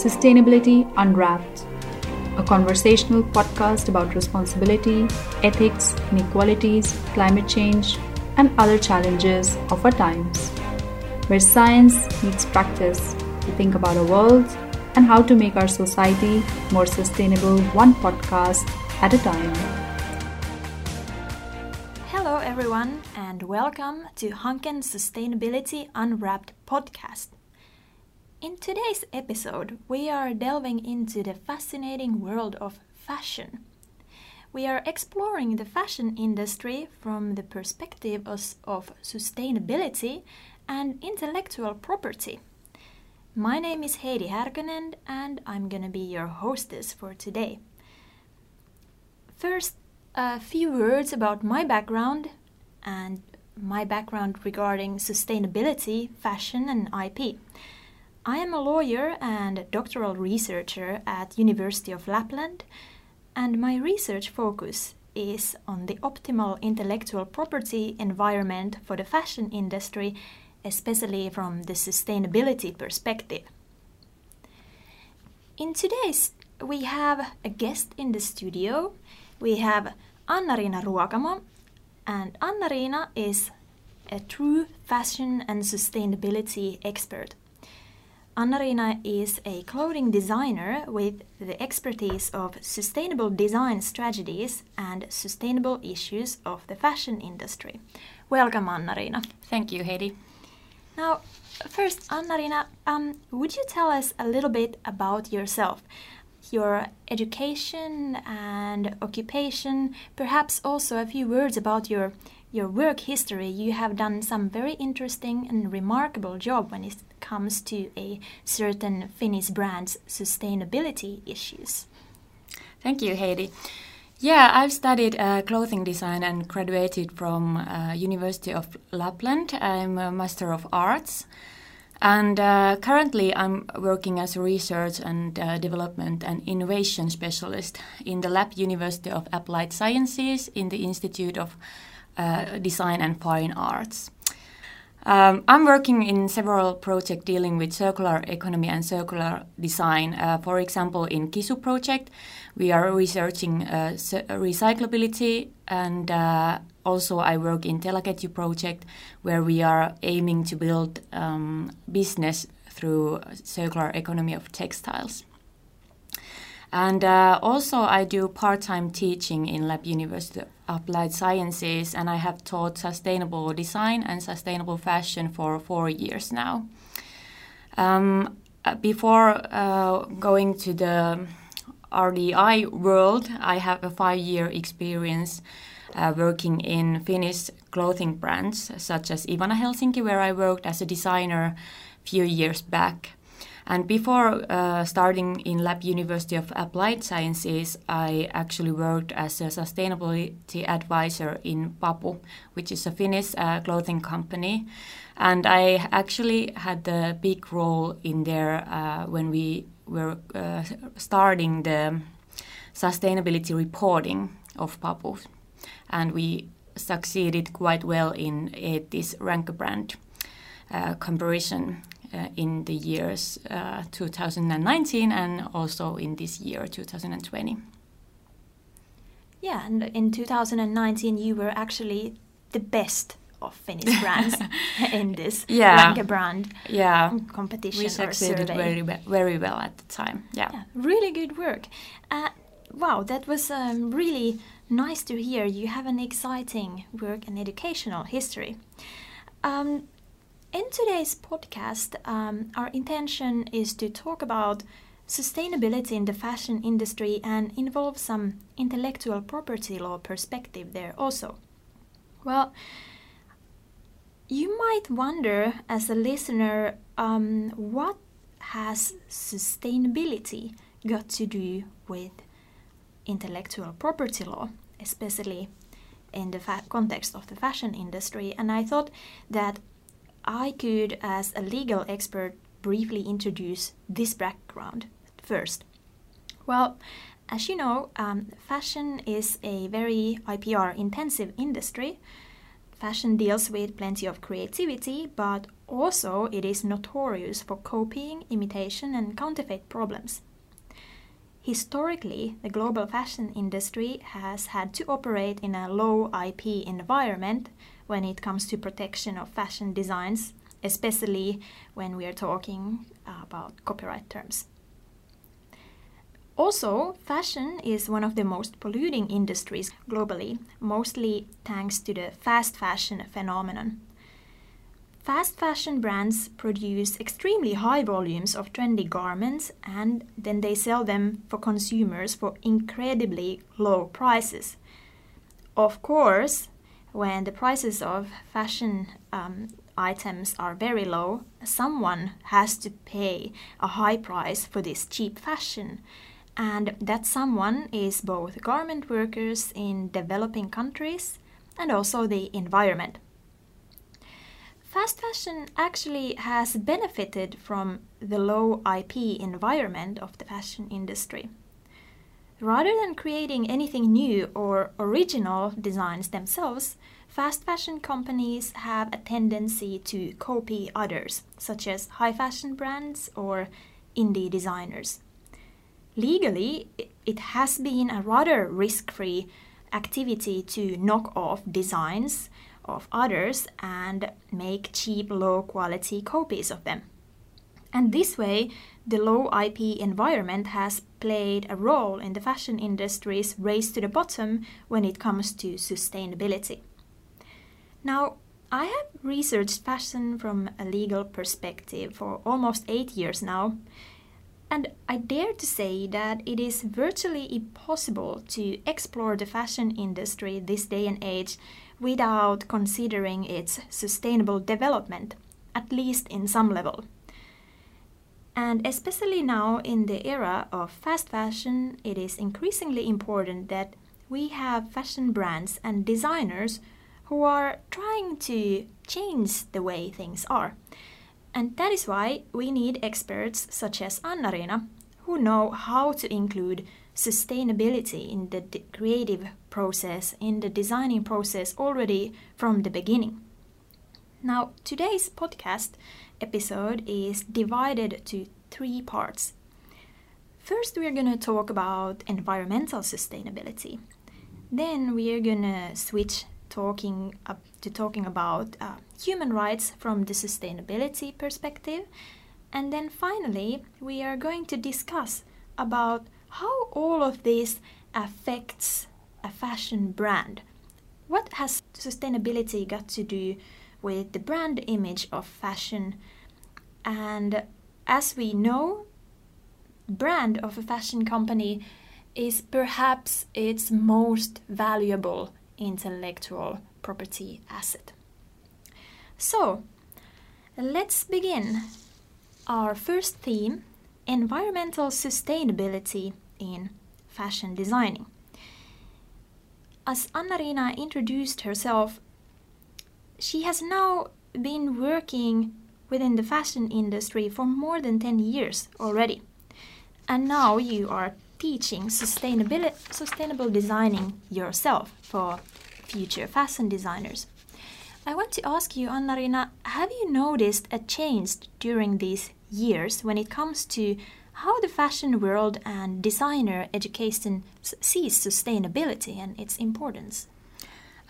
Sustainability Unwrapped, a conversational podcast about responsibility, ethics, inequalities, climate change, and other challenges of our times, where science meets practice to think about our world and how to make our society more sustainable one podcast at a time. Hello, everyone, and welcome to Hanken Sustainability Unwrapped podcast. In today's episode, we are delving into the fascinating world of fashion. We are exploring the fashion industry from the perspective of, of sustainability and intellectual property. My name is Heidi Härkönen, and I'm gonna be your hostess for today. First, a few words about my background and my background regarding sustainability, fashion, and IP. I am a lawyer and doctoral researcher at University of Lapland, and my research focus is on the optimal intellectual property environment for the fashion industry, especially from the sustainability perspective. In today's, we have a guest in the studio. We have Anna-Riina Ruokamo, and Anna-Riina is a true fashion and sustainability expert. Anna-Riina is a clothing designer with the expertise of sustainable design strategies and sustainable issues of the fashion industry. Welcome, Anna-Riina. Thank you, Heidi. Now, first, Anna-Riina, um, would you tell us a little bit about yourself? Your education and occupation, perhaps also a few words about your your work history, you have done some very interesting and remarkable job when it comes to a certain Finnish brand's sustainability issues. Thank you, Heidi. Yeah, I've studied uh, clothing design and graduated from uh, University of Lapland. I'm a Master of Arts. And uh, currently, I'm working as a research and uh, development and innovation specialist in the Lab University of Applied Sciences in the Institute of uh, Design and Fine Arts. Um, I'm working in several projects dealing with circular economy and circular design. Uh, for example, in Kisu project, we are researching uh, recyclability, and uh, also I work in Telaketju project, where we are aiming to build um, business through circular economy of textiles. And uh, also, I do part time teaching in Lab University Applied Sciences, and I have taught sustainable design and sustainable fashion for four years now. Um, uh, before uh, going to the RDI world, I have a five year experience uh, working in Finnish clothing brands such as Ivana Helsinki, where I worked as a designer a few years back. And before uh, starting in Lab University of Applied Sciences, I actually worked as a sustainability advisor in Papu, which is a Finnish uh, clothing company. And I actually had a big role in there uh, when we were uh, starting the sustainability reporting of Papu. And we succeeded quite well in this rank brand uh, comparison in the years uh, 2019 and also in this year 2020. Yeah, and in 2019 you were actually the best of Finnish brands in this yeah. Rank a Brand yeah. competition we succeeded very, very well at the time. Yeah, yeah really good work. Uh, wow, that was um, really nice to hear. You have an exciting work and educational history. Um, in today's podcast, um, our intention is to talk about sustainability in the fashion industry and involve some intellectual property law perspective there also. Well, you might wonder as a listener um, what has sustainability got to do with intellectual property law, especially in the context of the fashion industry. And I thought that I could, as a legal expert, briefly introduce this background first. Well, as you know, um, fashion is a very IPR intensive industry. Fashion deals with plenty of creativity, but also it is notorious for copying, imitation, and counterfeit problems. Historically, the global fashion industry has had to operate in a low IP environment when it comes to protection of fashion designs, especially when we are talking about copyright terms. Also, fashion is one of the most polluting industries globally, mostly thanks to the fast fashion phenomenon. Fast fashion brands produce extremely high volumes of trendy garments and then they sell them for consumers for incredibly low prices. Of course, when the prices of fashion um, items are very low, someone has to pay a high price for this cheap fashion and that someone is both garment workers in developing countries and also the environment. Fast fashion actually has benefited from the low IP environment of the fashion industry. Rather than creating anything new or original designs themselves, fast fashion companies have a tendency to copy others, such as high fashion brands or indie designers legally, it has been a rather risk free activity to knock off designs of others and make cheap, low quality copies of them. And this way, the low IP environment has played a role in the fashion industry's race to the bottom when it comes to sustainability. Now, I have researched fashion from a legal perspective for almost eight years now, and I dare to say that it is virtually impossible to explore the fashion industry this day and age without considering its sustainable development, at least in some level. And especially now in the era of fast fashion, it is increasingly important that we have fashion brands and designers who are trying to change the way things are. And that is why we need experts such as Anna-Riina who know how to include sustainability in the creative process, in the designing process already from the beginning. Now, today's podcast episode is divided to three parts. First, we're going to talk about environmental sustainability. Then, we are going to switch talking up to talking about uh, human rights from the sustainability perspective. And then finally, we are going to discuss about how all of this affects a fashion brand. What has sustainability got to do with the brand image of fashion? And as we know, brand of a fashion company is perhaps its most valuable intellectual property asset. So, let's begin. Our first theme environmental sustainability in fashion designing. As Anna-Riina introduced herself, she has now been working within the fashion industry for more than 10 years already. And now you are teaching sustainability, sustainable designing yourself for future fashion designers. I want to ask you, Anna-Riina, have you noticed a change during these years when it comes to how the fashion world and designer education sees sustainability and its importance?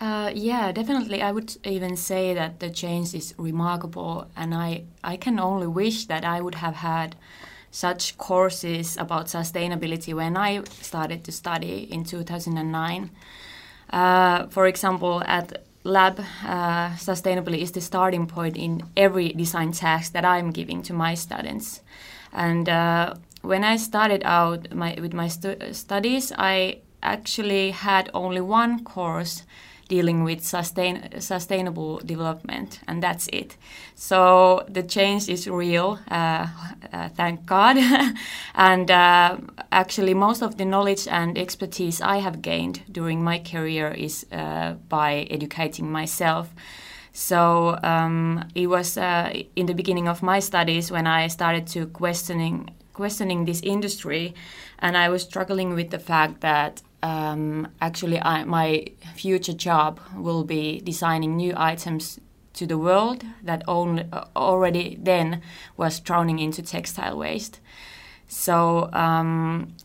Uh, yeah, definitely. I would even say that the change is remarkable, and I, I can only wish that I would have had such courses about sustainability when I started to study in 2009. Uh, for example, at lab, uh, sustainability is the starting point in every design task that I'm giving to my students. And uh, when I started out my, with my stu studies, I actually had only one course dealing with sustain, sustainable development, and that's it. So the change is real, uh, uh, thank God. and uh, actually, most of the knowledge and expertise I have gained during my career is uh, by educating myself. So um, it was uh, in the beginning of my studies when I started to questioning questioning this industry, and I was struggling with the fact that um, actually I, my future job will be designing new items to the world that only, uh, already then was drowning into textile waste. So um,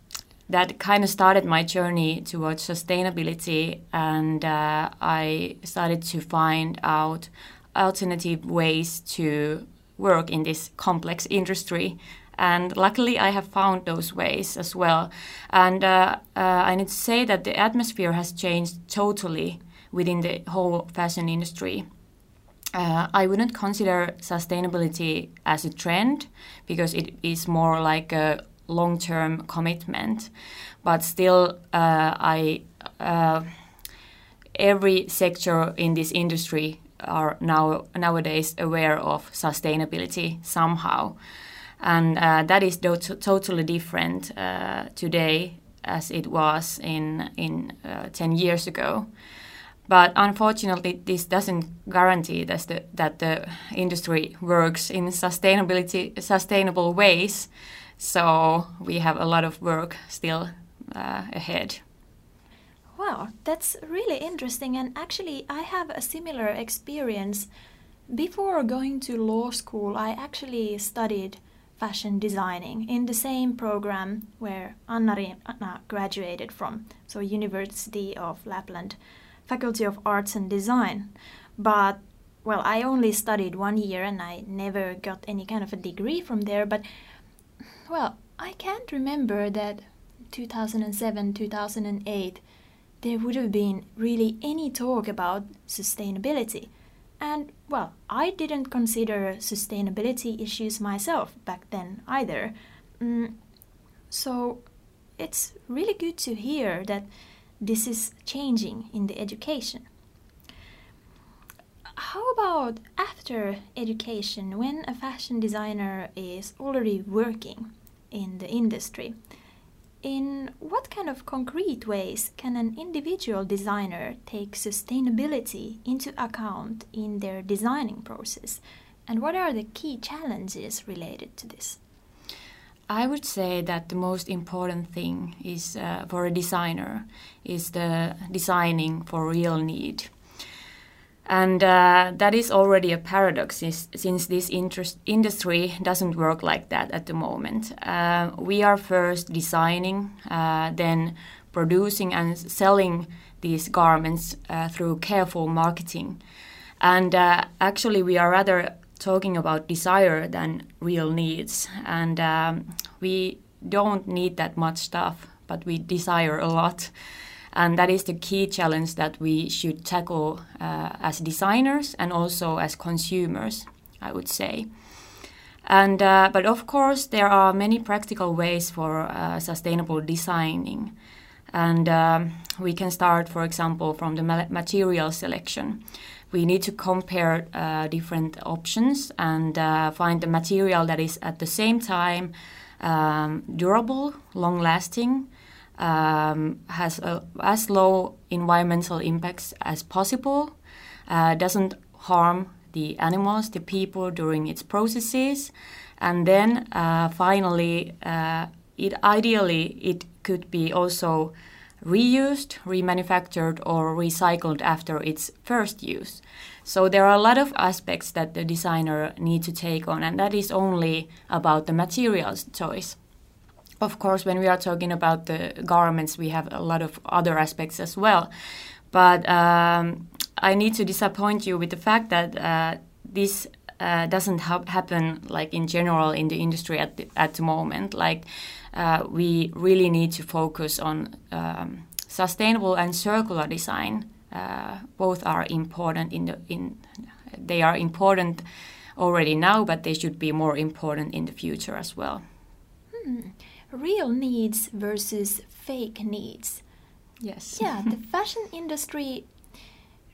that kind of started my journey towards sustainability, and uh, I started to find out alternative ways to work in this complex industry. And luckily, I have found those ways as well. And uh, uh, I need to say that the atmosphere has changed totally within the whole fashion industry. Uh, I wouldn't consider sustainability as a trend because it is more like a long-term commitment. But still, uh, I uh, every sector in this industry are now nowadays aware of sustainability somehow, and uh, that is do- totally different uh, today as it was in in uh, ten years ago. But unfortunately, this doesn't guarantee that the, that the industry works in sustainability sustainable ways. So we have a lot of work still uh, ahead. Wow, that's really interesting. And actually, I have a similar experience. Before going to law school, I actually studied fashion designing in the same program where Anna, graduated from, so University of Lapland, Faculty of Arts and Design. But well, I only studied one year and I never got any kind of a degree from there. But well, I can't remember that 2007, 2008 there would have been really any talk about sustainability. And, well, I didn't consider sustainability issues myself back then either. Mm, so it's really good to hear that this is changing in the education. How about after education, when a fashion designer is already working in the industry? In what kind of concrete ways can an individual designer take sustainability into account in their designing process? And what are the key challenges related to this? I would say that the most important thing is uh, for a designer is the designing for real need. And uh, that is already a paradox since, since this interest, industry doesn't work like that at the moment. Uh, we are first designing, uh, then producing and selling these garments uh, through careful marketing. And uh, actually, we are rather talking about desire than real needs. And um, we don't need that much stuff, but we desire a lot. And that is the key challenge that we should tackle uh, as designers and also as consumers, I would say. And uh, but of course, there are many practical ways for uh, sustainable designing, and um, we can start, for example, from the material selection. We need to compare uh, different options and uh, find the material that is at the same time um, durable, long-lasting, um, has a, as low environmental impacts as possible, uh, doesn't harm the animals, the people during its processes, and then uh, finally, uh, it ideally it could be also reused, remanufactured, or recycled after its first use. So there are a lot of aspects that the designer need to take on, and that is only about the materials choice of course, when we are talking about the garments, we have a lot of other aspects as well. But um, I need to disappoint you with the fact that uh, this uh, doesn't ha- happen like in general in the industry at the, at the moment. Like uh, we really need to focus on um, sustainable and circular design. Uh, both are important in the in they are important already now, but they should be more important in the future as well. Hmm real needs versus fake needs. Yes. Yeah, the fashion industry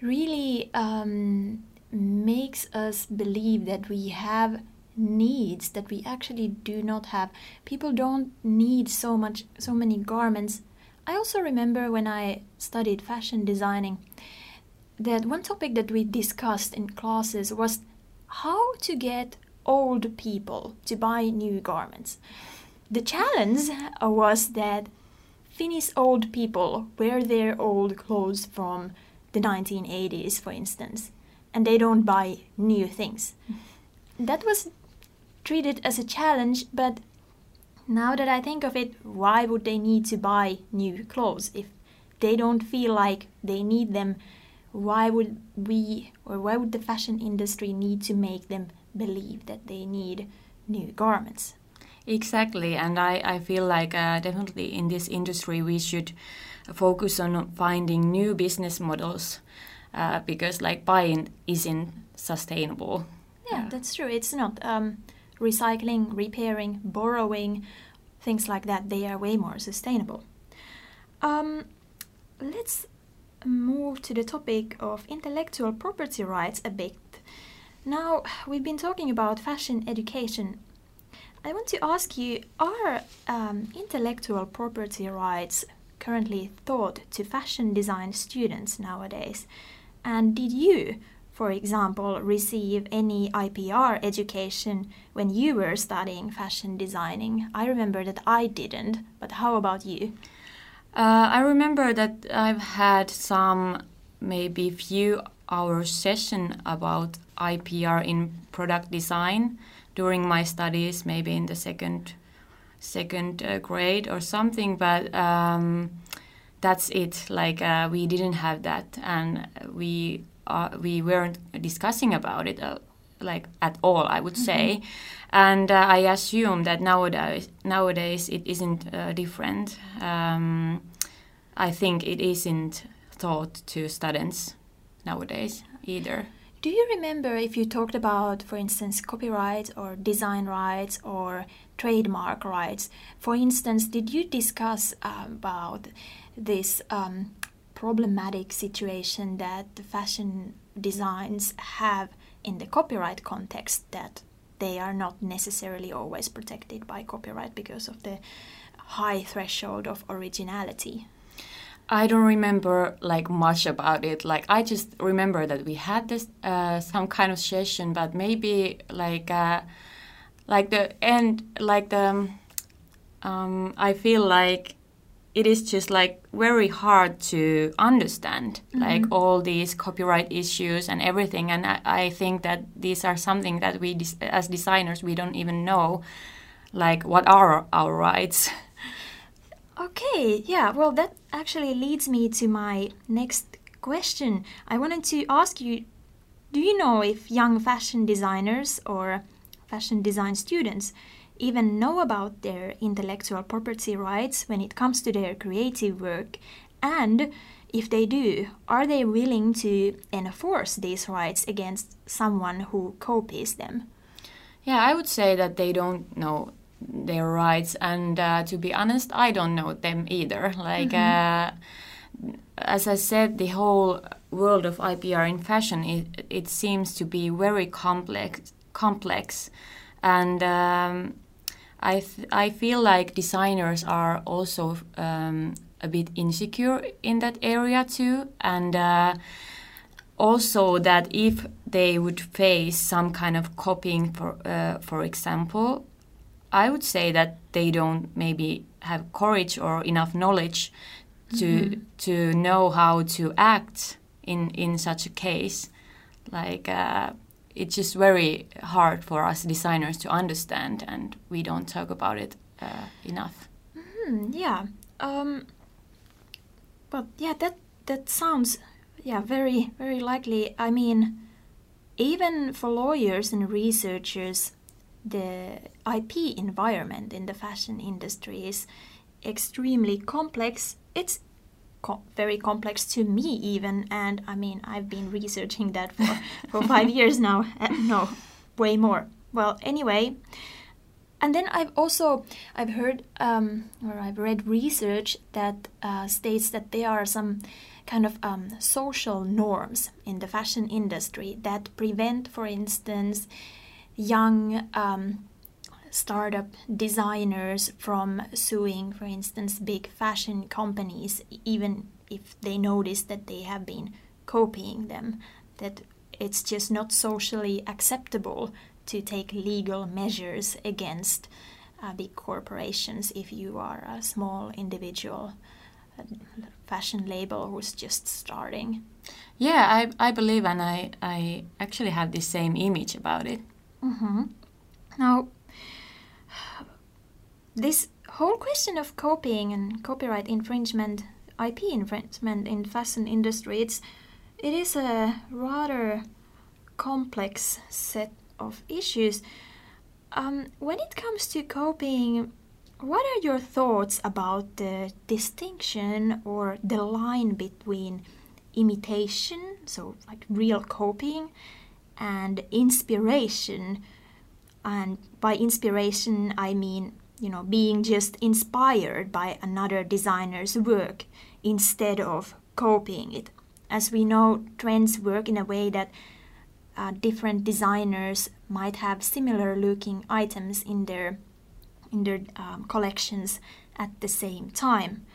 really um, makes us believe that we have needs that we actually do not have. People don't need so much, so many garments. I also remember when I studied fashion designing that one topic that we discussed in classes was how to get old people to buy new garments the challenge was that Finnish old people wear their old clothes from the 1980s, for instance, and they don't buy new things. That was treated as a challenge, but now that I think of it, why would they need to buy new clothes if they don't feel like they need them? Why would we or why would the fashion industry need to make them believe that they need new garments? Exactly, and I, I feel like uh, definitely in this industry we should focus on finding new business models uh, because like buying isn't sustainable. Yeah, that's true. It's not um, recycling, repairing, borrowing, things like that. They are way more sustainable. Um, let's move to the topic of intellectual property rights a bit. Now, we've been talking about fashion education I want to ask you are um, intellectual property rights currently taught to fashion design students nowadays? And did you, for example, receive any IPR education when you were studying fashion designing? I remember that I didn't, but how about you? Uh, I remember that I've had some maybe few hour session about IPR in product design during my studies, maybe in the second second uh, grade or something. But um, that's it. Like uh, we didn't have that, and we uh, we weren't discussing about it. Uh, like at all, I would say, mm-hmm. and uh, I assume that nowadays nowadays it isn't uh, different. Um, I think it isn't taught to students nowadays either. Do you remember if you talked about, for instance, copyright or design rights or trademark rights? For instance, did you discuss uh, about this um, problematic situation that the fashion designs have in the copyright context that they are not necessarily always protected by copyright because of the high threshold of originality? I don't remember like much about it. Like I just remember that we had this uh, some kind of session, but maybe like uh, like the end, like the um, I feel like it is just like very hard to understand mm-hmm. like all these copyright issues and everything and I, I, think that these are something that we as designers we don't even know like what are our rights Okay, yeah, well, that actually leads me to my next question. I wanted to ask you do you know if young fashion designers or fashion design students even know about their intellectual property rights when it comes to their creative work? And if they do, are they willing to enforce these rights against someone who copies them? Yeah, I would say that they don't know their rights. And uh, to be honest, I don't know them either. Like, mm-hmm. uh, as I said, the whole world of IPR in fashion it, it seems to be very complex. Complex, and um, I th- I feel like designers are also um, a bit insecure in that area too, and. Uh, also that if they would face some kind of copying for uh, for example I would say that they don't maybe have courage or enough knowledge to mm-hmm. to know how to act in in such a case. Like uh, it's just very hard for us designers to understand, and we don't talk about it uh, enough. Mm-hmm, yeah, um, but yeah, that that sounds yeah very very likely. I mean, even for lawyers and researchers the IP environment in the fashion industry is extremely complex. It's co- very complex to me even, and I mean I've been researching that for for five years now. Uh, no, way more. Well, anyway, and then I've also I've heard um, or I've read research that uh, states that there are some kind of um, social norms in the fashion industry that prevent, for instance, young um, startup designers from suing, for instance, big fashion companies, even if they notice that they have been copying them, that it's just not socially acceptable to take legal measures against uh, big corporations if you are a small individual fashion label who's just starting. Yeah, I, I believe and I, I actually have the same image about it. Mm-hmm. Now, this whole question of copying and copyright infringement, IP infringement in fashion industry, it's it is a rather complex set of issues. Um, when it comes to copying, what are your thoughts about the distinction or the line between imitation, so like real copying, and inspiration? And by inspiration, I mean you know being just inspired by another designer's work instead of copying it. As we know, trends work in a way that uh, different designers might have similar looking items in their in their um, collections at the same time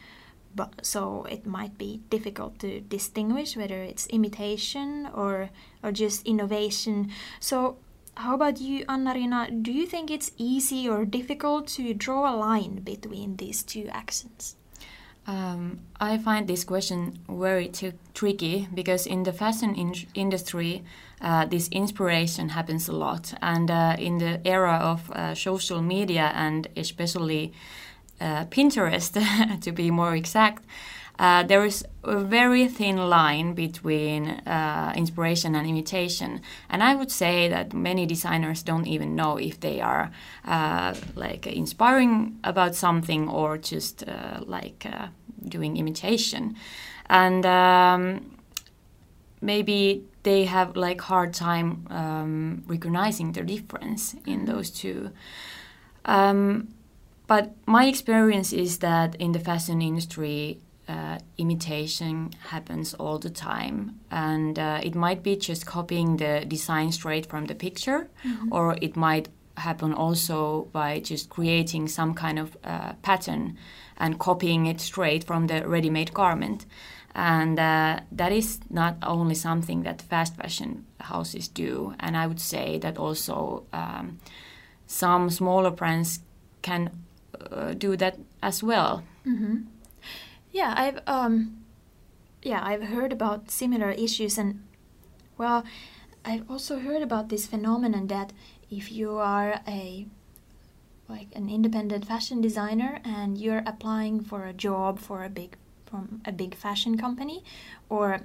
but so it might be difficult to distinguish whether it's imitation or or just innovation. So how about you Anna-Riina? Do you think it's easy or difficult to draw a line between these two actions um, I find this question very tricky because in the fashion in- industry, uh, this inspiration happens a lot. And uh, in the era of uh, social media and especially uh, Pinterest, to be more exact, uh, there is a very thin line between uh, inspiration and imitation, and I would say that many designers don't even know if they are uh, like inspiring about something or just uh, like uh, doing imitation, and um, maybe they have like hard time um, recognizing the difference in mm-hmm. those two. Um, but my experience is that in the fashion industry, uh, imitation happens all the time, and uh, it might be just copying the design straight from the picture, mm-hmm. or it might happen also by just creating some kind of uh, pattern and copying it straight from the ready-made garment. And uh, that is not only something that fast fashion houses do, and I would say that also um, some smaller brands can uh, do that as well. Mm-hmm. Yeah, I've um, yeah, I've heard about similar issues, and well, I've also heard about this phenomenon that if you are a like an independent fashion designer and you're applying for a job for a big from a big fashion company or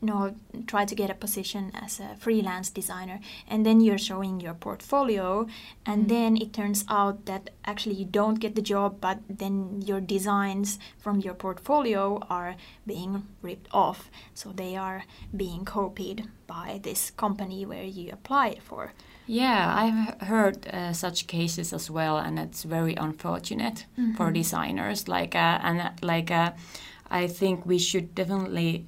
you know try to get a position as a freelance designer and then you're showing your portfolio and mm. then it turns out that actually you don't get the job but then your designs from your portfolio are being ripped off so they are being copied by this company where you applied for yeah i've heard uh, such cases as well and it's very unfortunate mm-hmm. for designers like uh, and uh, like uh, i think we should definitely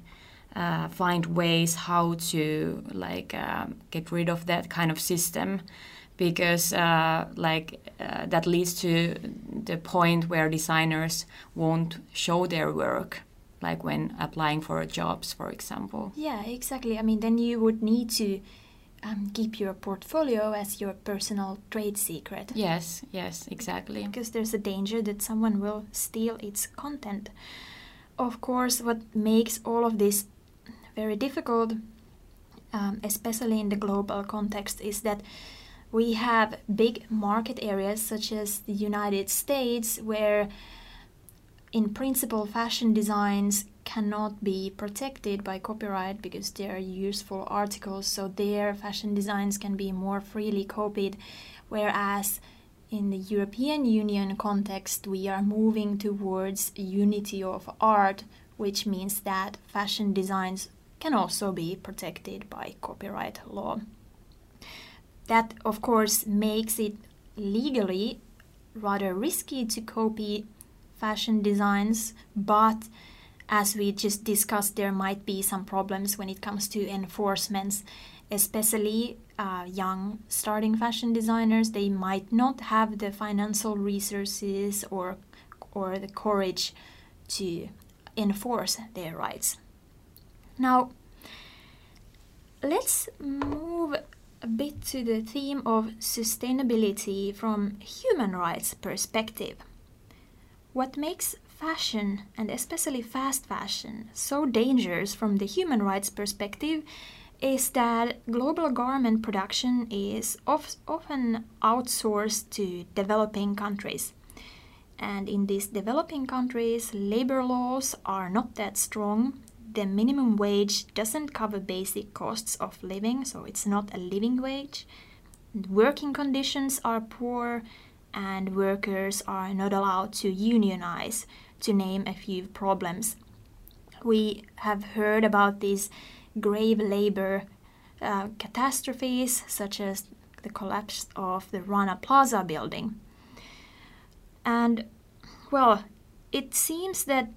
uh, find ways how to like uh, get rid of that kind of system because uh, like uh, that leads to the point where designers won't show their work like when applying for jobs for example. Yeah exactly. I mean then you would need to um, keep your portfolio as your personal trade secret. Yes yes exactly. Because there's a danger that someone will steal its content. Of course what makes all of this very difficult, um, especially in the global context, is that we have big market areas such as the United States where in principle fashion designs cannot be protected by copyright because they are useful articles so their fashion designs can be more freely copied. Whereas in the European Union context we are moving towards unity of art which means that fashion designs can also be protected by copyright law. That, of course, makes it legally rather risky to copy fashion designs, but as we just discussed, there might be some problems when it comes to enforcements, especially uh, young starting fashion designers. They might not have the financial resources or, or the courage to enforce their rights. Now, let's move a bit to the theme of sustainability from human rights perspective. What makes fashion and especially fast fashion so dangerous from the human rights perspective is that global garment production is of, often outsourced to developing countries. And in these developing countries, labor laws are not that strong. The minimum wage doesn't cover basic costs of living, so it's not a living wage. Working conditions are poor, and workers are not allowed to unionize, to name a few problems. We have heard about these grave labor uh, catastrophes, such as the collapse of the Rana Plaza building. And, well, it seems that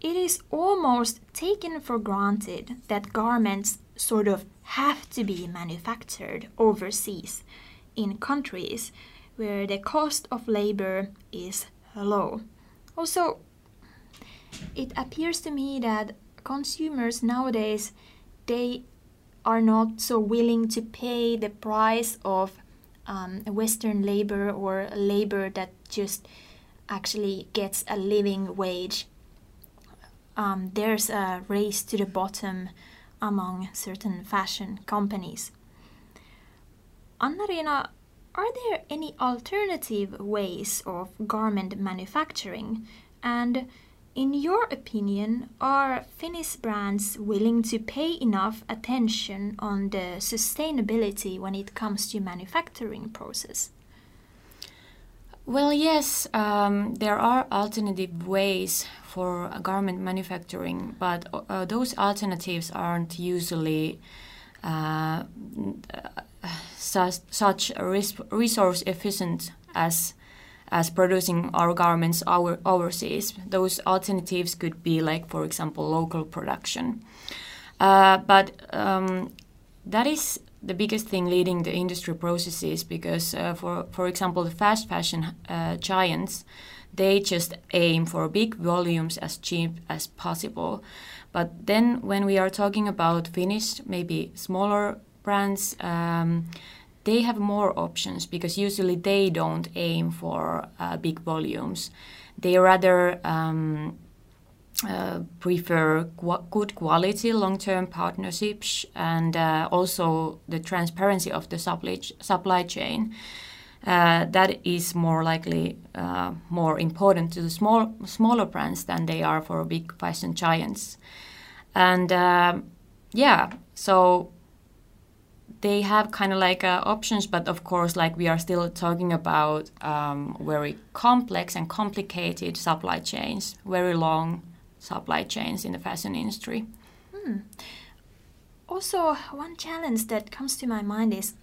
it is almost taken for granted that garments sort of have to be manufactured overseas in countries where the cost of labor is low. Also, it appears to me that consumers nowadays they are not so willing to pay the price of um, Western labor or labor that just actually gets a living wage. Um, there's a race to the bottom among certain fashion companies. Anna-Riina, are there any alternative ways of garment manufacturing? And in your opinion, are Finnish brands willing to pay enough attention on the sustainability when it comes to manufacturing process? Well, yes, um, there are alternative ways for garment manufacturing, but uh, those alternatives aren't usually uh, such, such resource efficient as as producing our garments our, overseas. Those alternatives could be like, for example, local production. Uh, but um, that is the biggest thing leading the industry processes because, uh, for for example, the fast fashion uh, giants, they just aim for big volumes as cheap as possible. But then, when we are talking about finished, maybe smaller brands. Um, they have more options because usually they don't aim for uh, big volumes. They rather um, uh, prefer qu- good quality long term partnerships and uh, also the transparency of the supply, supply chain. Uh, that is more likely uh, more important to the small smaller brands than they are for big fashion giants. And uh, yeah, so they have kind of like uh, options, but of course, like we are still talking about um, very complex and complicated supply chains, very long supply chains in the fashion industry. Hmm. Also, one challenge that comes to my mind is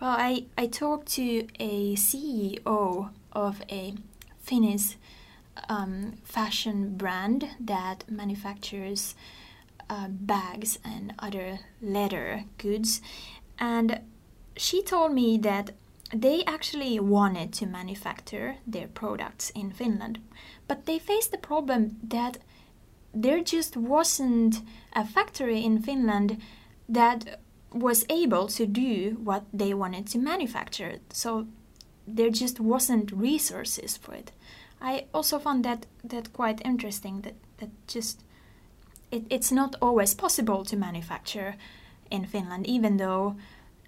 well, I, I talked to a CEO of a Finnish um, fashion brand that manufactures uh, bags and other leather goods. And she told me that they actually wanted to manufacture their products in Finland, but they faced the problem that there just wasn't a factory in Finland that was able to do what they wanted to manufacture. So there just wasn't resources for it. I also found that that quite interesting that that just it, it's not always possible to manufacture in Finland, even though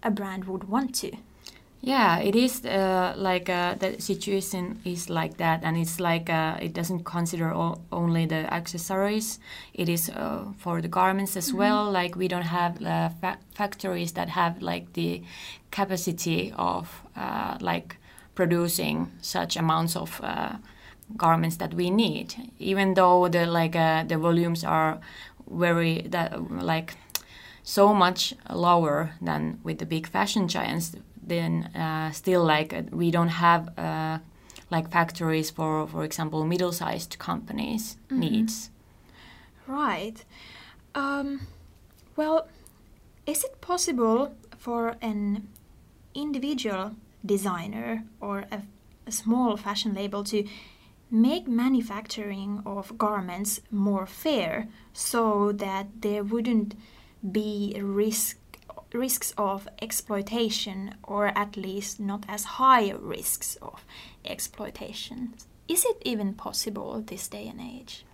a brand would want to. Yeah, it is uh, like uh, the situation is like that, and it's like uh, it doesn't consider only the accessories. It is uh, for the garments as mm -hmm. well. Like we don't have fa factories that have like the capacity of uh, like producing such amounts of uh, garments that we need. Even though the like the volumes are very that like so much lower than with the big fashion giants, then uh, still like we don't have uh, like factories for, for example, middle-sized companies mm-hmm. needs. Right. Um, well, is it possible for an individual designer or a, a small fashion label to make manufacturing of garments more fair so that there wouldn't be a risk risks of exploitation, or at least not as high risks of exploitation. Is it even possible this day and age?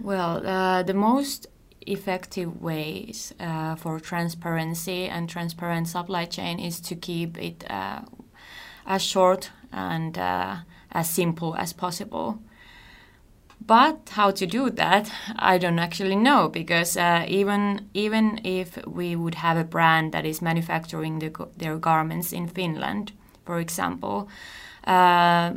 Well, uh, the most effective ways uh, for transparency and transparent supply chain is to keep it uh, as short and uh, as simple as possible. But how to do that, I don't actually know because uh, even even if we would have a brand that is manufacturing the, their garments in Finland, for example, uh,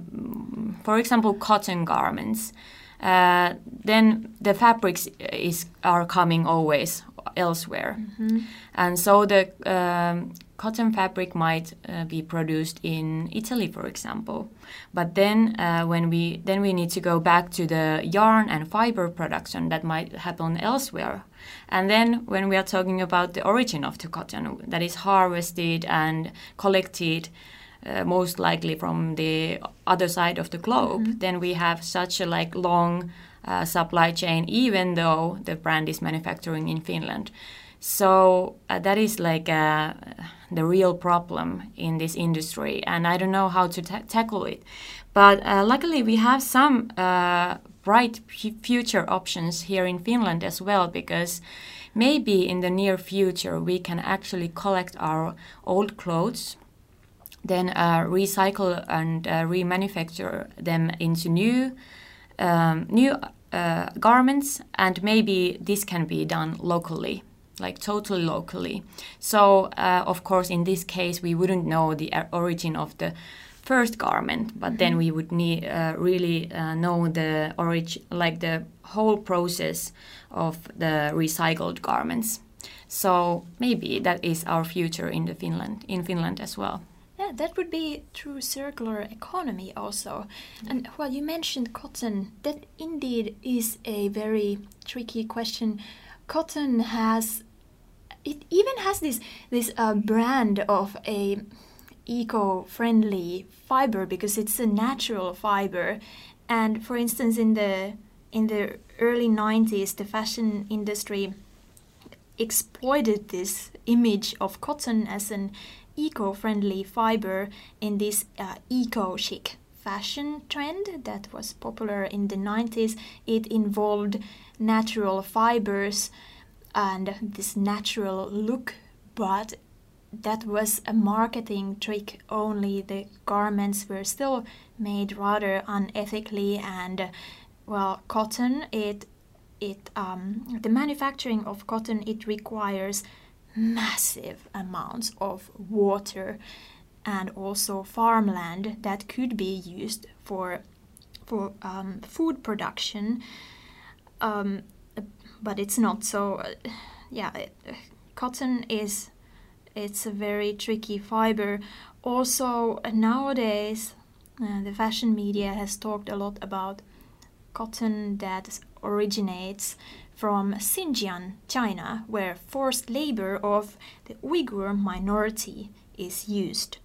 for example, cotton garments, uh, then the fabrics is are coming always elsewhere, mm-hmm. and so the um, cotton fabric might uh, be produced in Italy, for example. But then uh, when we then we need to go back to the yarn and fiber production that might happen elsewhere. And then when we are talking about the origin of the cotton that is harvested and collected. Uh, most likely from the other side of the globe, mm-hmm. then we have such a like long uh, supply chain, even though the brand is manufacturing in Finland. So uh, that is like uh, the real problem in this industry, and I don't know how to ta- tackle it. But uh, luckily, we have some uh, bright p- future options here in Finland as well, because maybe in the near future we can actually collect our old clothes, then uh, recycle and remanufacture them into new um, new garments, and maybe this can be done locally like totally locally. So, uh, of course, in this case, we wouldn't know the origin of the first garment, but mm-hmm. then we would need uh, really uh, know the origin, like the whole process of the recycled garments. So maybe that is our future in the Finland in Finland as well. Yeah, that would be true circular economy also. And well, you mentioned cotton. That indeed is a very tricky question cotton has it even has this this uh, brand of a eco-friendly fiber because it's a natural fiber and for instance in the in the early 90s the fashion industry exploited this image of cotton as an eco-friendly fiber in this uh, eco-chic fashion trend that was popular in the 90s it involved natural fibers and this natural look, but that was a marketing trick only. The garments were still made rather unethically, and well, cotton it it um, the manufacturing of cotton it requires massive amounts of water and also farmland that could be used for for um, food production um, but it's not. So, uh, yeah, it, cotton is it's a very tricky fiber. Also, nowadays, uh, the fashion media has talked a lot about cotton that originates from Xinjiang, China, where forced labor of the Uyghur minority is used.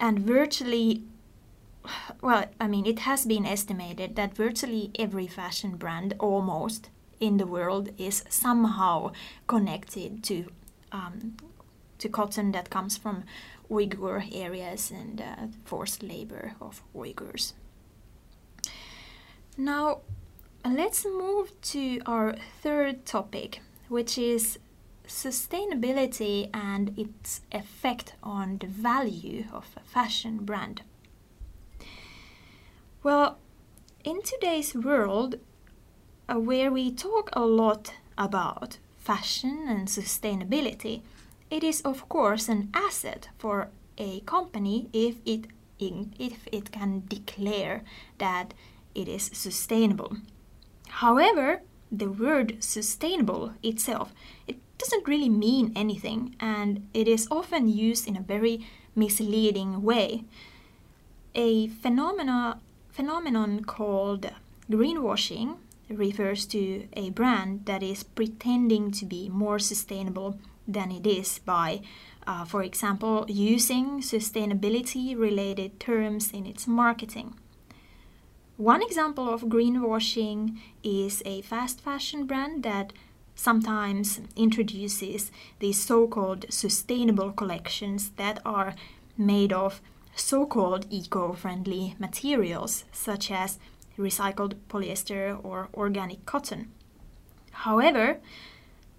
And virtually well, I mean, it has been estimated that virtually every fashion brand almost in the world is somehow connected to um, to cotton that comes from Uyghur areas and uh, forced labor of Uyghurs. Now, let's move to our third topic, which is sustainability and its effect on the value of a fashion brand. Well, in today's world, uh, where we talk a lot about fashion and sustainability, it is of course an asset for a company if it if it can declare that it is sustainable. However, the word sustainable itself it doesn't really mean anything and it is often used in a very misleading way. A phenomena, phenomenon called greenwashing refers to a brand that is pretending to be more sustainable than it is by, uh, for example, using sustainability related terms in its marketing. One example of greenwashing is a fast fashion brand that sometimes introduces these so called sustainable collections that are made of so called eco friendly materials such as recycled polyester or organic cotton. However,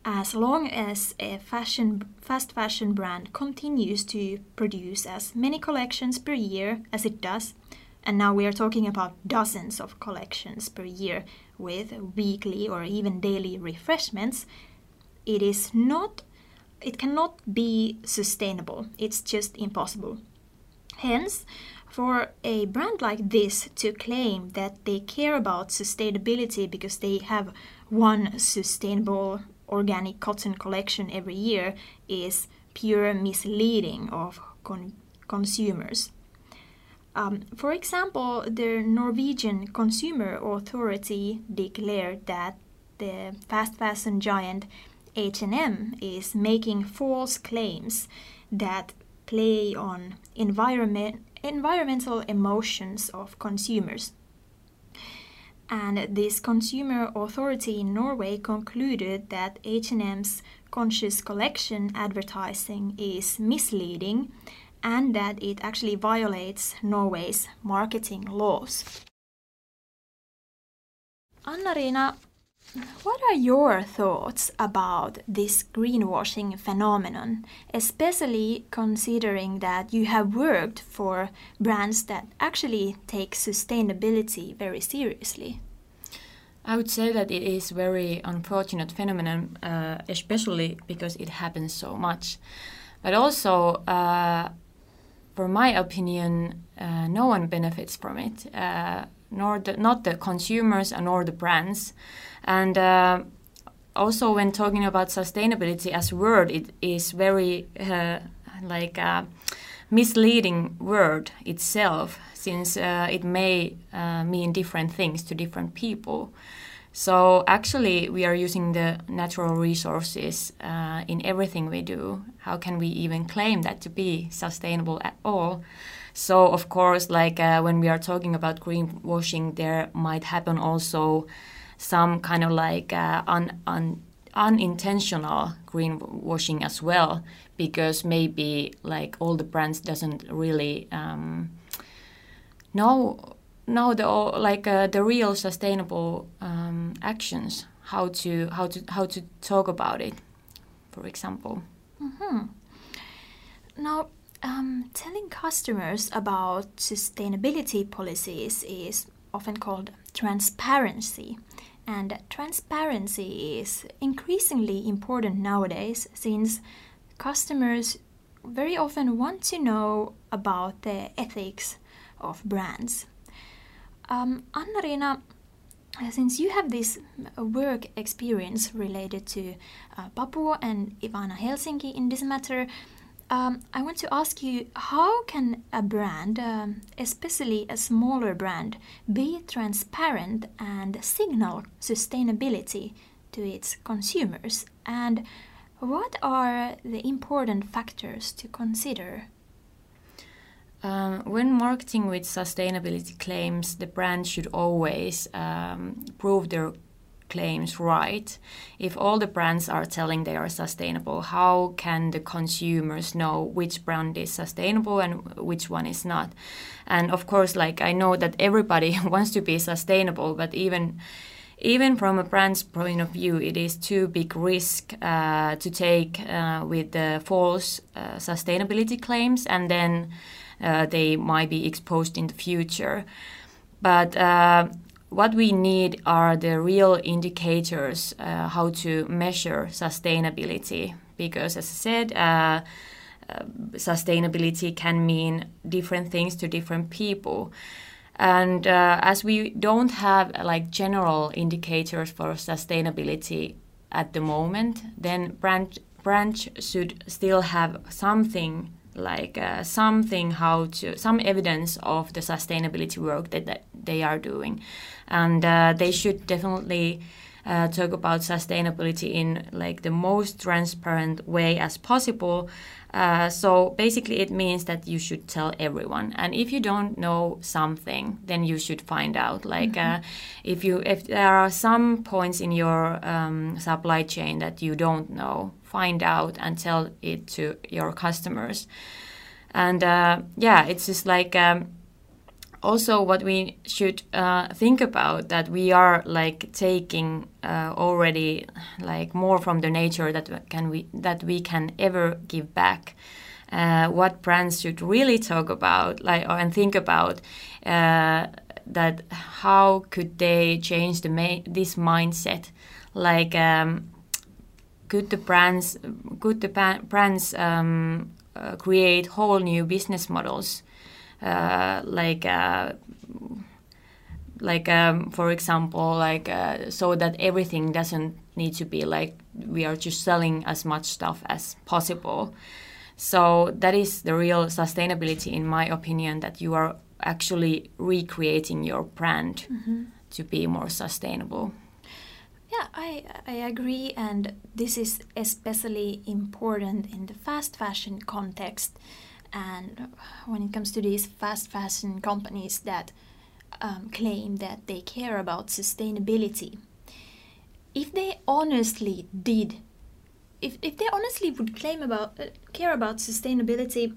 as long as a fashion, fast fashion brand continues to produce as many collections per year as it does, and now we are talking about dozens of collections per year with weekly or even daily refreshments, it is not it cannot be sustainable. It's just impossible. Hence, for a brand like this to claim that they care about sustainability because they have one sustainable organic cotton collection every year is pure misleading of con- consumers. Um, for example, the Norwegian Consumer Authority declared that the fast fashion giant H&M is making false claims that play on environment, environmental emotions of consumers. And this consumer authority in Norway concluded that H&M's conscious collection advertising is misleading and that it actually violates Norway's marketing laws. Anna-Riina, what are your thoughts about this greenwashing phenomenon, especially considering that you have worked for brands that actually take sustainability very seriously? I would say that it is very unfortunate phenomenon, uh, especially because it happens so much. But also, uh, for my opinion, uh, no one benefits from it, uh, nor the, not the consumers and nor the brands. And uh, also, when talking about sustainability as word, it is very uh, like a misleading word itself, since uh, it may uh, mean different things to different people. So actually, we are using the natural resources uh, in everything we do. How can we even claim that to be sustainable at all? So of course, like uh, when we are talking about greenwashing, there might happen also some kind of like uh, un, un, unintentional greenwashing as well, because maybe like all the brands doesn't really um, know know the like uh, the real sustainable um, actions how to how to how to talk about it for example. Mm-hmm. now um, telling customers about sustainability policies is often called transparency. And transparency is increasingly important nowadays since customers very often want to know about the ethics of brands um, Anna-Riina, uh, since you have this uh, work experience related to uh, Papu and Ivana Helsinki in this matter, um, I want to ask you how can a brand, um, especially a smaller brand, be transparent and signal sustainability to its consumers? And what are the important factors to consider? Um, when marketing with sustainability claims, the brand should always um, prove their claims right. If all the brands are telling they are sustainable, how can the consumers know which brand is sustainable and which one is not? And of course, like I know that everybody wants to be sustainable, but even even from a brand's point of view, it is too big risk uh, to take uh, with the false uh, sustainability claims and then they might be exposed in the future. But uh, what we need are the real indicators uh, how to measure sustainability because as i said uh, uh, sustainability can mean different things to different people and uh, as we don't have like general indicators for sustainability at the moment then branch branch should still have something like uh, something how to some evidence of the sustainability work that, that they are doing. And uh, they should definitely uh, talk about sustainability in like the most transparent way as possible. Uh, so basically, it means that you should tell everyone, and if you don't know something, then you should find out. Like mm-hmm. uh, if you if there are some points in your um, supply chain that you don't know, find out and tell it to your customers. And uh, yeah, it's just like. Um, also what we should uh, think about that we are like taking uh, already like more from the nature that can we that we can ever give back. Uh, what brands should really talk about like and think about uh, that how could they change the ma- this mindset? Like um, could the brands could the brands um, uh, create whole new business models uh, like uh, like um, for example like uh, so that everything doesn't need to be like we are just selling as much stuff as possible so that is the real sustainability in my opinion that you are actually recreating your brand mm-hmm. to be more sustainable yeah I, I agree and this is especially important in the fast fashion context and when it comes to these fast fashion companies that um, claim that they care about sustainability, if they honestly did, if, if they honestly would claim about uh, care about sustainability,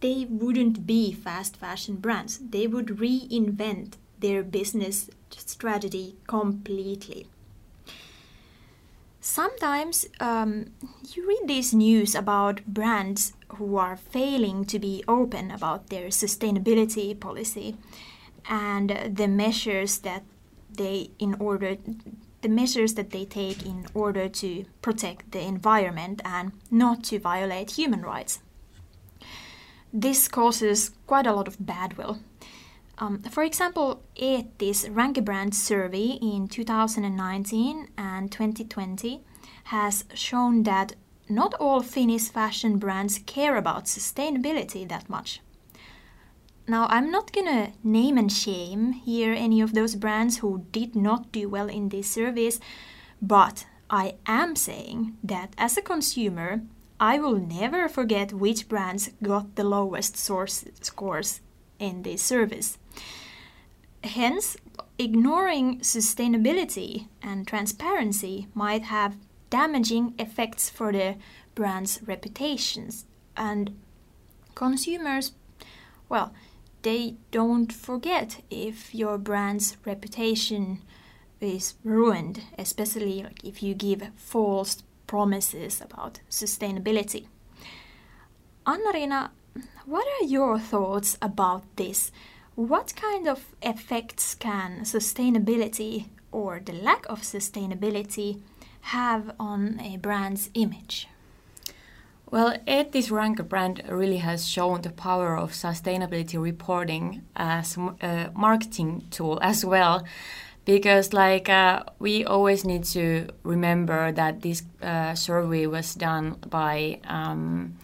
they wouldn't be fast fashion brands. They would reinvent their business strategy completely sometimes um, you read these news about brands who are failing to be open about their sustainability policy and the measures that they in order the measures that they take in order to protect the environment and not to violate human rights. This causes quite a lot of bad will um, for example, Eetti's Rank a Brand survey in 2019 and 2020 has shown that not all Finnish fashion brands care about sustainability that much. Now, I'm not gonna name and shame here any of those brands who did not do well in these surveys, but I am saying that as a consumer, I will never forget which brands got the lowest source scores in this service. Hence, ignoring sustainability and transparency might have damaging effects for the brand's reputations. And consumers, well, they don't forget if your brand's reputation is ruined, especially if you give false promises about sustainability. Anna-Riina, what are your thoughts about this? What kind of effects can sustainability or the lack of sustainability have on a brand's image? Well, Eetti's Rank a Brand really has shown the power of sustainability reporting as a marketing tool as well. Because, like, uh, we always need to remember that this uh, survey was done by um,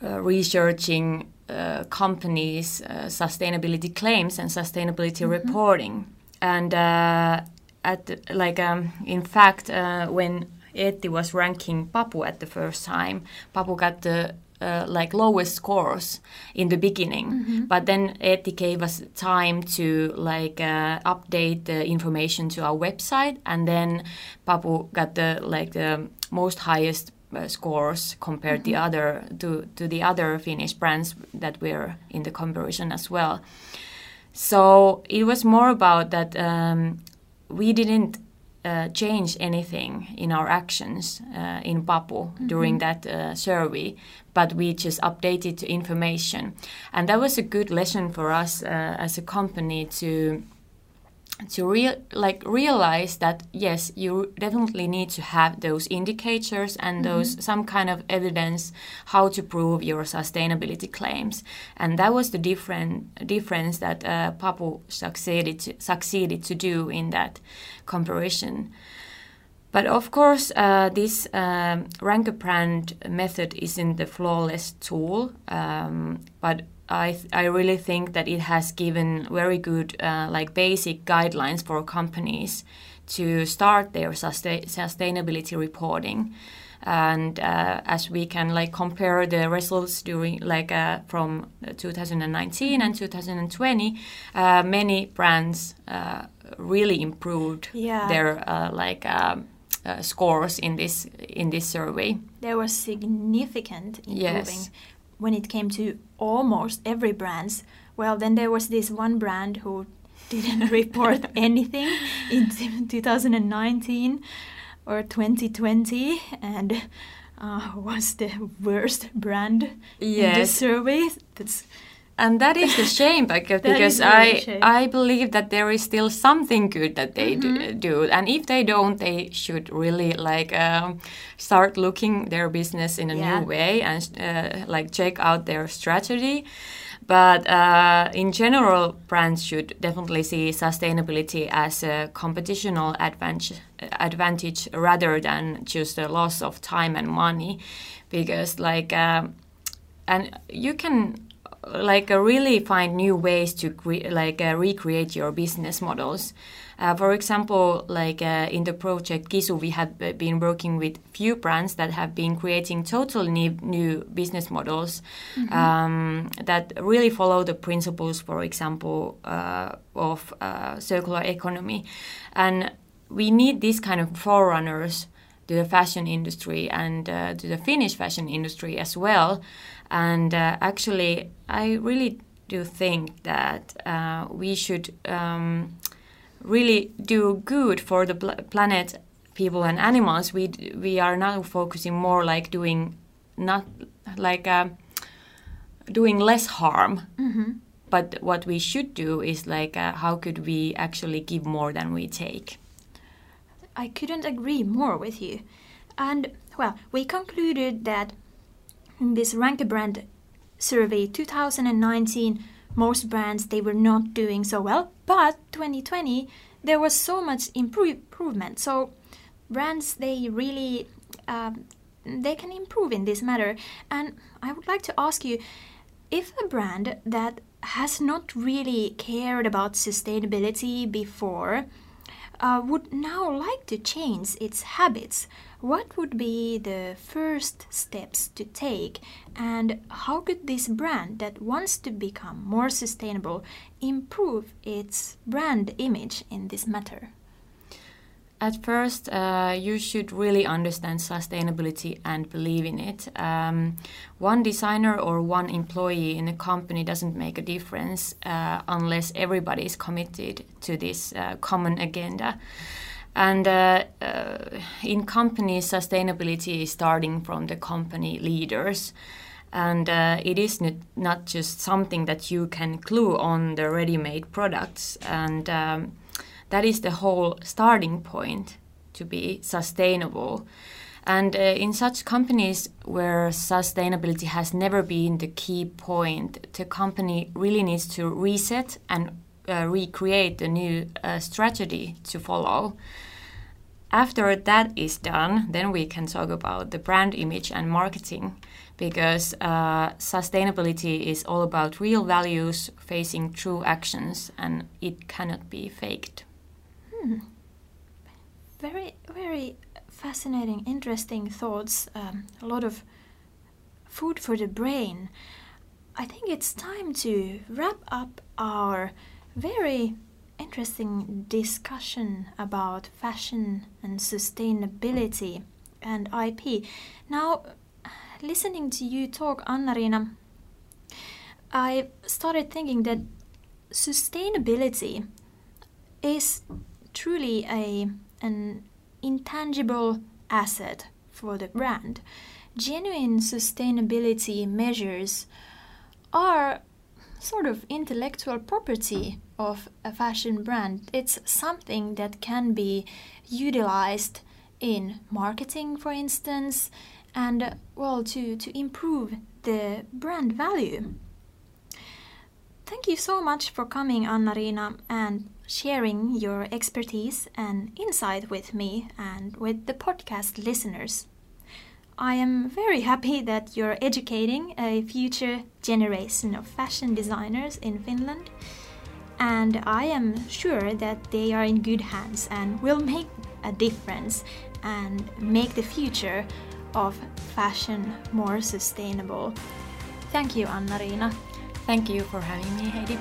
uh, researching uh, companies' uh, sustainability claims and sustainability mm-hmm. reporting. And uh, at like um, in fact, uh, when Eetti was ranking Papu at the first time, Papu got the uh, like lowest scores in the beginning, mm-hmm. but then Eetti gave us time to like uh, update the information to our website, and then Papu got the like the most highest uh, scores compared mm-hmm. the other to to the other Finnish brands that were in the comparison as well. So it was more about that um, we didn't uh, change anything in our actions uh, in Papu mm-hmm. during that uh, survey, but we just updated the information, and that was a good lesson for us uh, as a company to to real like realize that yes you definitely need to have those indicators and mm-hmm. those some kind of evidence how to prove your sustainability claims and that was the different difference that uh, Papu succeeded to, succeeded to do in that comparison but of course, uh, this um, Rank a Brand method isn't the flawless tool, um, but I, I really think that it has given very good uh, like basic guidelines for companies to start their sustain- sustainability reporting and uh, as we can like compare the results during like uh, from 2019 and 2020 uh, many brands uh, really improved Yeah. their uh, like um, uh, scores in this in this survey There was significant improving Yes. When it came to almost every brands. Well, then there was this one brand who didn't report anything in 2019 or 2020 and uh, was the worst brand in the survey. That's And that is a shame because, That because is really a I shame. I believe that there is still something good that they Mm-hmm. do, do, and if they don't, they should really like um, start looking their business in a Yeah. new way and uh, like check out their strategy. But uh, in general, brands should definitely see sustainability as a competitional advantage, advantage rather than just a loss of time and money, because like. Um, and you can like uh, really find new ways to cre- like uh, recreate your business models uh, for example like uh, in the project kisu we have been working with few brands that have been creating totally new, new business models um, that really follow the principles for example uh, of uh, circular economy and we need these kind of forerunners to the fashion industry and uh, to the Finnish fashion industry as well. And uh, actually, I really do think that uh, we should um, really do good for the pl- planet, people, and animals. We d- we are now focusing more like doing not like uh, doing less harm. But what we should do is like uh, how could we actually give more than we take? I couldn't agree more with you. And well, we concluded that in this Rank a Brand survey 2019 most brands they were not doing so well, but 2020 there was so much improve- improvement. So brands they really um, they can improve in this matter. And I would like to ask you if a brand that has not really cared about sustainability before uh, would now like to change its habits, what would be the first steps to take, and how could this brand that wants to become more sustainable improve its brand image in this matter? At first, uh, you should really understand sustainability and believe in it. Um, one designer or one employee in a company doesn't make a difference uh, unless everybody is committed to this uh, common agenda. And uh, uh, in companies, sustainability is starting from the company leaders. And uh, it is not, just something that you can clue on the ready made products. And um, that is the whole starting point to be sustainable. And uh, in such companies where sustainability has never been the key point, the company really needs to reset and uh, recreate a new uh, strategy to follow. After that is done, then we can talk about the brand image and marketing because uh, sustainability is all about real values facing true actions and it cannot be faked. Very, very fascinating, interesting thoughts. Um, a lot of food for the brain. I think it's time to wrap up our very interesting discussion about fashion and sustainability and IP. Now, listening to you talk, Anna-Riina, I started thinking that sustainability is truly a an intangible asset for the brand. Genuine sustainability measures are sort of intellectual property of a fashion brand. It's something that can be utilized in marketing, for instance, and well, to, to improve the brand value. Thank you so much for coming, Anna-Riina, and sharing your expertise and insight with me and with the podcast listeners. I am very happy that you're educating a future generation of fashion designers in Finland. and I am sure that they are in good hands and will make a difference and make the future of fashion more sustainable. Thank you, Anna-Riina. Thank you for having me, Heidi.